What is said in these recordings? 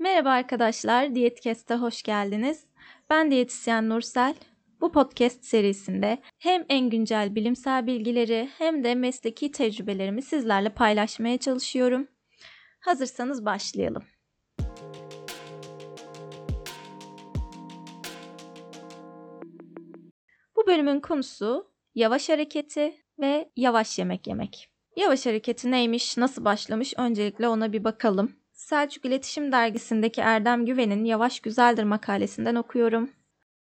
Merhaba arkadaşlar, Diyetkest'e hoş geldiniz. Ben diyetisyen Nursel. Bu podcast serisinde hem en güncel bilimsel bilgileri hem de mesleki tecrübelerimi sizlerle paylaşmaya çalışıyorum. Hazırsanız başlayalım. Bu bölümün konusu yavaş hareketi ve yavaş yemek yemek. Yavaş hareketi neymiş, nasıl başlamış öncelikle ona bir bakalım. Selçuk İletişim Dergisi'ndeki Erdem Güven'in Yavaş Güzeldir makalesinden okuyorum.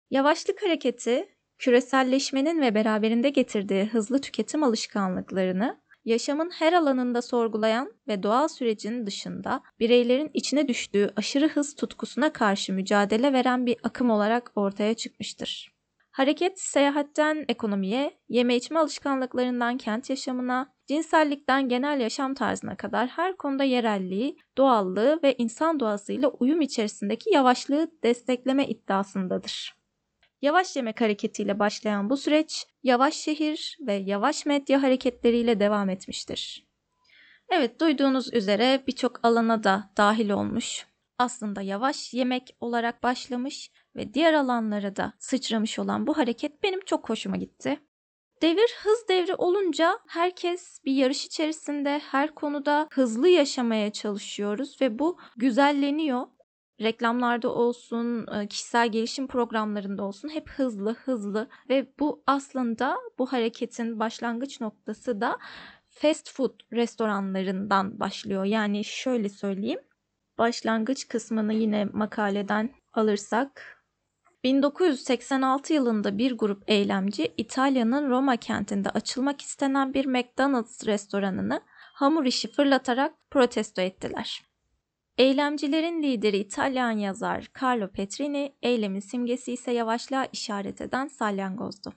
Yavaşlık hareketi, küreselleşmenin ve beraberinde getirdiği hızlı tüketim alışkanlıklarını yaşamın her alanında sorgulayan ve doğal sürecin dışında bireylerin içine düştüğü aşırı hız tutkusuna karşı mücadele veren bir akım olarak ortaya çıkmıştır. Hareket seyahatten ekonomiye, yeme içme alışkanlıklarından kent yaşamına, cinsellikten genel yaşam tarzına kadar her konuda yerelliği, doğallığı ve insan doğasıyla uyum içerisindeki yavaşlığı destekleme iddiasındadır. Yavaş yemek hareketiyle başlayan bu süreç yavaş şehir ve yavaş medya hareketleriyle devam etmiştir. Evet duyduğunuz üzere birçok alana da dahil olmuş. Aslında yavaş yemek olarak başlamış ve diğer alanlara da sıçramış olan bu hareket benim çok hoşuma gitti. Devir hız devri olunca herkes bir yarış içerisinde her konuda hızlı yaşamaya çalışıyoruz ve bu güzelleniyor. Reklamlarda olsun, e, kişisel gelişim programlarında olsun hep hızlı hızlı ve bu aslında bu hareketin başlangıç noktası da fast food restoranlarından başlıyor. Yani şöyle söyleyeyim. Başlangıç kısmını yine makaleden alırsak 1986 yılında bir grup eylemci İtalya'nın Roma kentinde açılmak istenen bir McDonald's restoranını hamur işi fırlatarak protesto ettiler. Eylemcilerin lideri İtalyan yazar Carlo Petrini, eylemin simgesi ise yavaşlığa işaret eden salyangozdu.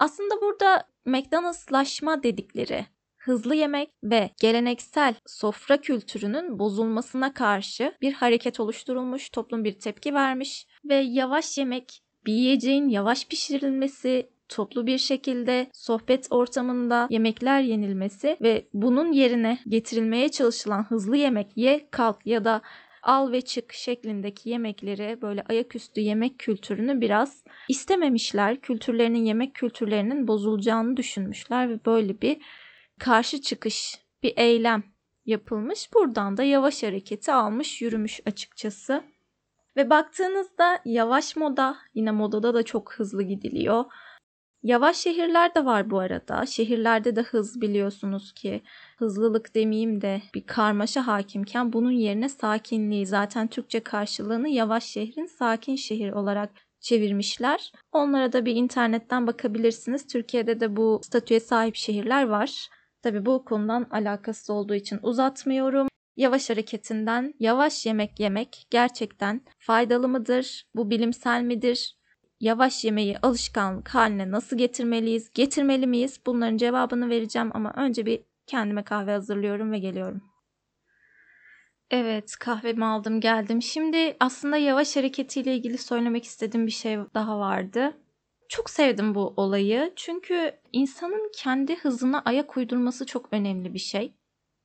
Aslında burada McDonald'slaşma dedikleri hızlı yemek ve geleneksel sofra kültürünün bozulmasına karşı bir hareket oluşturulmuş, toplum bir tepki vermiş ve yavaş yemek, bir yiyeceğin yavaş pişirilmesi, toplu bir şekilde sohbet ortamında yemekler yenilmesi ve bunun yerine getirilmeye çalışılan hızlı yemek ye kalk ya da al ve çık şeklindeki yemekleri böyle ayaküstü yemek kültürünü biraz istememişler. Kültürlerinin yemek kültürlerinin bozulacağını düşünmüşler ve böyle bir karşı çıkış, bir eylem yapılmış. Buradan da yavaş hareketi almış, yürümüş açıkçası. Ve baktığınızda yavaş moda, yine modada da çok hızlı gidiliyor. Yavaş şehirler de var bu arada. Şehirlerde de hız biliyorsunuz ki hızlılık demeyeyim de bir karmaşa hakimken bunun yerine sakinliği zaten Türkçe karşılığını yavaş şehrin sakin şehir olarak çevirmişler. Onlara da bir internetten bakabilirsiniz. Türkiye'de de bu statüye sahip şehirler var. Tabi bu konudan alakası olduğu için uzatmıyorum. Yavaş hareketinden yavaş yemek yemek gerçekten faydalı mıdır? Bu bilimsel midir? Yavaş yemeği alışkanlık haline nasıl getirmeliyiz? Getirmeli miyiz? Bunların cevabını vereceğim ama önce bir kendime kahve hazırlıyorum ve geliyorum. Evet, kahvemi aldım geldim. Şimdi aslında yavaş hareketiyle ilgili söylemek istediğim bir şey daha vardı. Çok sevdim bu olayı çünkü insanın kendi hızına ayak uydurması çok önemli bir şey.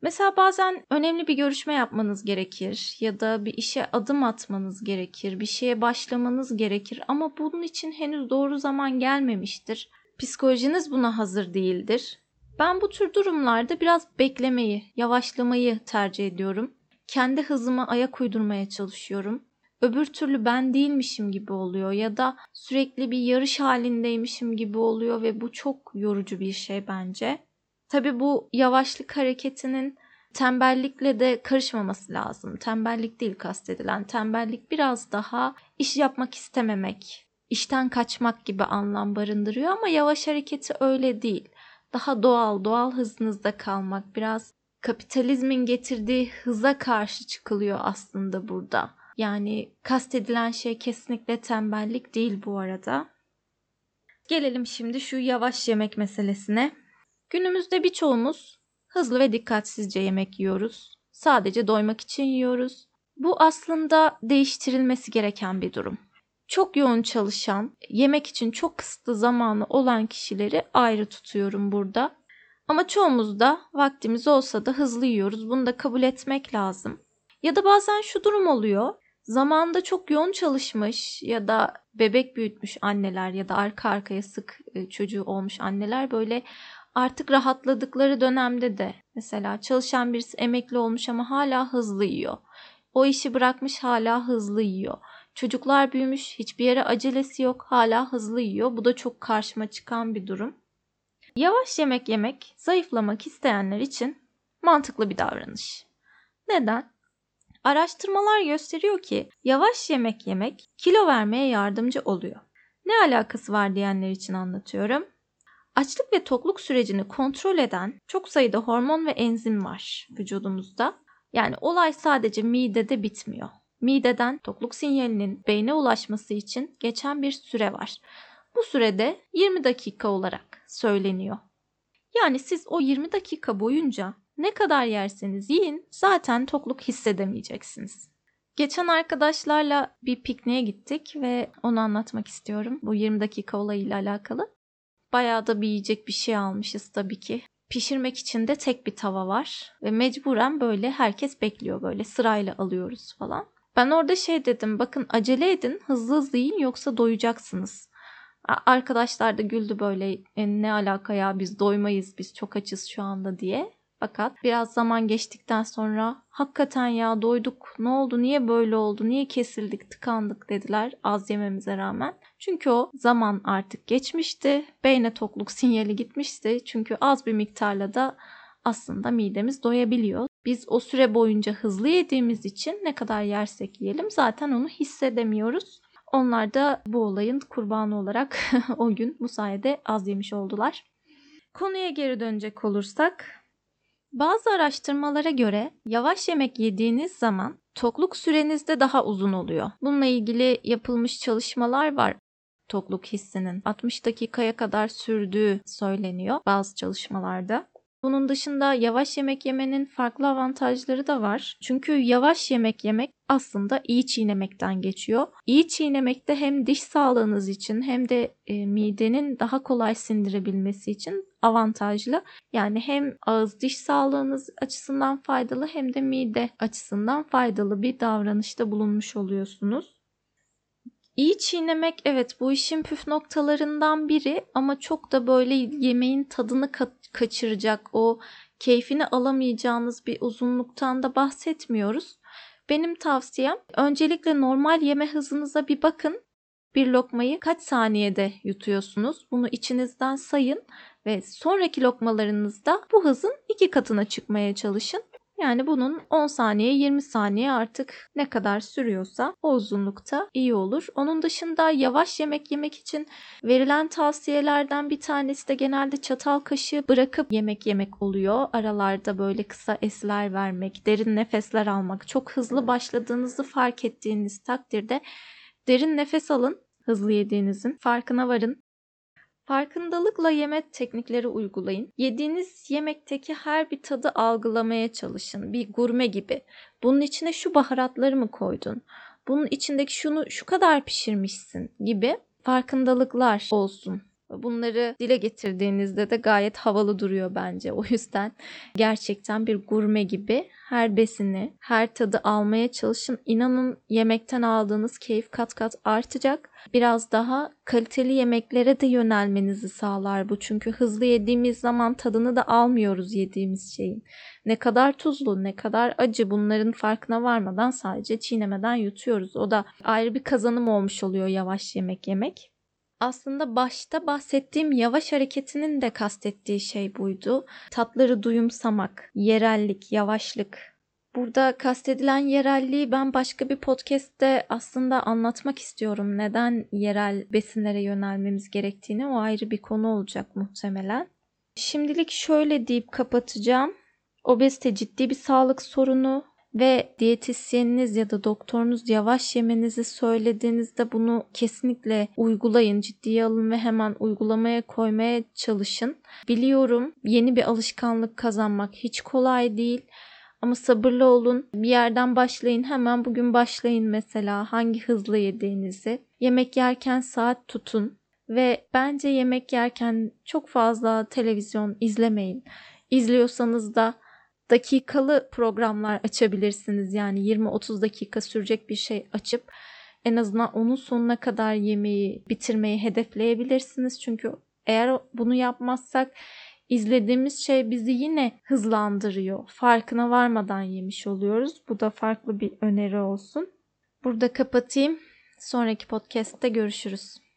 Mesela bazen önemli bir görüşme yapmanız gerekir ya da bir işe adım atmanız gerekir, bir şeye başlamanız gerekir ama bunun için henüz doğru zaman gelmemiştir. Psikolojiniz buna hazır değildir. Ben bu tür durumlarda biraz beklemeyi, yavaşlamayı tercih ediyorum. Kendi hızıma ayak uydurmaya çalışıyorum öbür türlü ben değilmişim gibi oluyor ya da sürekli bir yarış halindeymişim gibi oluyor ve bu çok yorucu bir şey bence. Tabii bu yavaşlık hareketinin tembellikle de karışmaması lazım. Tembellik değil kastedilen. Tembellik biraz daha iş yapmak istememek, işten kaçmak gibi anlam barındırıyor ama yavaş hareketi öyle değil. Daha doğal, doğal hızınızda kalmak, biraz kapitalizmin getirdiği hıza karşı çıkılıyor aslında burada. Yani kastedilen şey kesinlikle tembellik değil bu arada. Gelelim şimdi şu yavaş yemek meselesine. Günümüzde birçoğumuz hızlı ve dikkatsizce yemek yiyoruz. Sadece doymak için yiyoruz. Bu aslında değiştirilmesi gereken bir durum. Çok yoğun çalışan, yemek için çok kısıtlı zamanı olan kişileri ayrı tutuyorum burada. Ama çoğumuz da vaktimiz olsa da hızlı yiyoruz. Bunu da kabul etmek lazım. Ya da bazen şu durum oluyor Zamanda çok yoğun çalışmış ya da bebek büyütmüş anneler ya da arka arkaya sık e, çocuğu olmuş anneler böyle artık rahatladıkları dönemde de mesela çalışan birisi emekli olmuş ama hala hızlı yiyor. O işi bırakmış hala hızlı yiyor. Çocuklar büyümüş, hiçbir yere acelesi yok, hala hızlı yiyor. Bu da çok karşıma çıkan bir durum. Yavaş yemek yemek, zayıflamak isteyenler için mantıklı bir davranış. Neden? Araştırmalar gösteriyor ki yavaş yemek yemek kilo vermeye yardımcı oluyor. Ne alakası var diyenler için anlatıyorum. Açlık ve tokluk sürecini kontrol eden çok sayıda hormon ve enzim var vücudumuzda. Yani olay sadece midede bitmiyor. Mideden tokluk sinyalinin beyne ulaşması için geçen bir süre var. Bu sürede 20 dakika olarak söyleniyor. Yani siz o 20 dakika boyunca ne kadar yerseniz yiyin zaten tokluk hissedemeyeceksiniz. Geçen arkadaşlarla bir pikniğe gittik ve onu anlatmak istiyorum. Bu 20 dakika olayıyla alakalı. Bayağı da bir yiyecek bir şey almışız tabii ki. Pişirmek için de tek bir tava var ve mecburen böyle herkes bekliyor böyle sırayla alıyoruz falan. Ben orada şey dedim bakın acele edin hızlı hızlı yiyin yoksa doyacaksınız. Arkadaşlar da güldü böyle e, ne alaka ya biz doymayız biz çok açız şu anda diye. Fakat biraz zaman geçtikten sonra hakikaten ya doyduk ne oldu niye böyle oldu niye kesildik tıkandık dediler az yememize rağmen. Çünkü o zaman artık geçmişti beyne tokluk sinyali gitmişti çünkü az bir miktarla da aslında midemiz doyabiliyor. Biz o süre boyunca hızlı yediğimiz için ne kadar yersek yiyelim zaten onu hissedemiyoruz. Onlar da bu olayın kurbanı olarak o gün bu sayede az yemiş oldular. Konuya geri dönecek olursak bazı araştırmalara göre yavaş yemek yediğiniz zaman tokluk süreniz de daha uzun oluyor. Bununla ilgili yapılmış çalışmalar var. Tokluk hissinin 60 dakikaya kadar sürdüğü söyleniyor bazı çalışmalarda. Bunun dışında yavaş yemek yemenin farklı avantajları da var. Çünkü yavaş yemek yemek aslında iyi çiğnemekten geçiyor. İyi çiğnemekte hem diş sağlığınız için hem de e, midenin daha kolay sindirebilmesi için avantajlı. Yani hem ağız diş sağlığınız açısından faydalı hem de mide açısından faydalı bir davranışta bulunmuş oluyorsunuz. İyi çiğnemek evet bu işin püf noktalarından biri ama çok da böyle yemeğin tadını ka- kaçıracak o keyfini alamayacağınız bir uzunluktan da bahsetmiyoruz. Benim tavsiyem öncelikle normal yeme hızınıza bir bakın. Bir lokmayı kaç saniyede yutuyorsunuz? Bunu içinizden sayın ve sonraki lokmalarınızda bu hızın iki katına çıkmaya çalışın. Yani bunun 10 saniye 20 saniye artık ne kadar sürüyorsa o uzunlukta iyi olur. Onun dışında yavaş yemek yemek için verilen tavsiyelerden bir tanesi de genelde çatal kaşığı bırakıp yemek yemek oluyor. Aralarda böyle kısa esler vermek, derin nefesler almak. Çok hızlı başladığınızı fark ettiğiniz takdirde derin nefes alın hızlı yediğinizin farkına varın. Farkındalıkla yeme teknikleri uygulayın. Yediğiniz yemekteki her bir tadı algılamaya çalışın. Bir gurme gibi. Bunun içine şu baharatları mı koydun? Bunun içindeki şunu şu kadar pişirmişsin gibi farkındalıklar olsun. Bunları dile getirdiğinizde de gayet havalı duruyor bence. O yüzden gerçekten bir gurme gibi her besini, her tadı almaya çalışın. İnanın yemekten aldığınız keyif kat kat artacak. Biraz daha kaliteli yemeklere de yönelmenizi sağlar bu. Çünkü hızlı yediğimiz zaman tadını da almıyoruz yediğimiz şeyin. Ne kadar tuzlu, ne kadar acı bunların farkına varmadan sadece çiğnemeden yutuyoruz. O da ayrı bir kazanım olmuş oluyor yavaş yemek yemek. Aslında başta bahsettiğim yavaş hareketinin de kastettiği şey buydu. Tatları duyumsamak, yerellik, yavaşlık. Burada kastedilen yerelliği ben başka bir podcast'te aslında anlatmak istiyorum. Neden yerel besinlere yönelmemiz gerektiğini o ayrı bir konu olacak muhtemelen. Şimdilik şöyle deyip kapatacağım. Obezite ciddi bir sağlık sorunu ve diyetisyeniniz ya da doktorunuz yavaş yemenizi söylediğinizde bunu kesinlikle uygulayın, ciddiye alın ve hemen uygulamaya koymaya çalışın. Biliyorum yeni bir alışkanlık kazanmak hiç kolay değil. Ama sabırlı olun. Bir yerden başlayın. Hemen bugün başlayın mesela hangi hızlı yediğinizi. Yemek yerken saat tutun ve bence yemek yerken çok fazla televizyon izlemeyin. İzliyorsanız da dakikalı programlar açabilirsiniz. Yani 20-30 dakika sürecek bir şey açıp en azından onun sonuna kadar yemeği bitirmeyi hedefleyebilirsiniz. Çünkü eğer bunu yapmazsak izlediğimiz şey bizi yine hızlandırıyor. Farkına varmadan yemiş oluyoruz. Bu da farklı bir öneri olsun. Burada kapatayım. Sonraki podcast'te görüşürüz.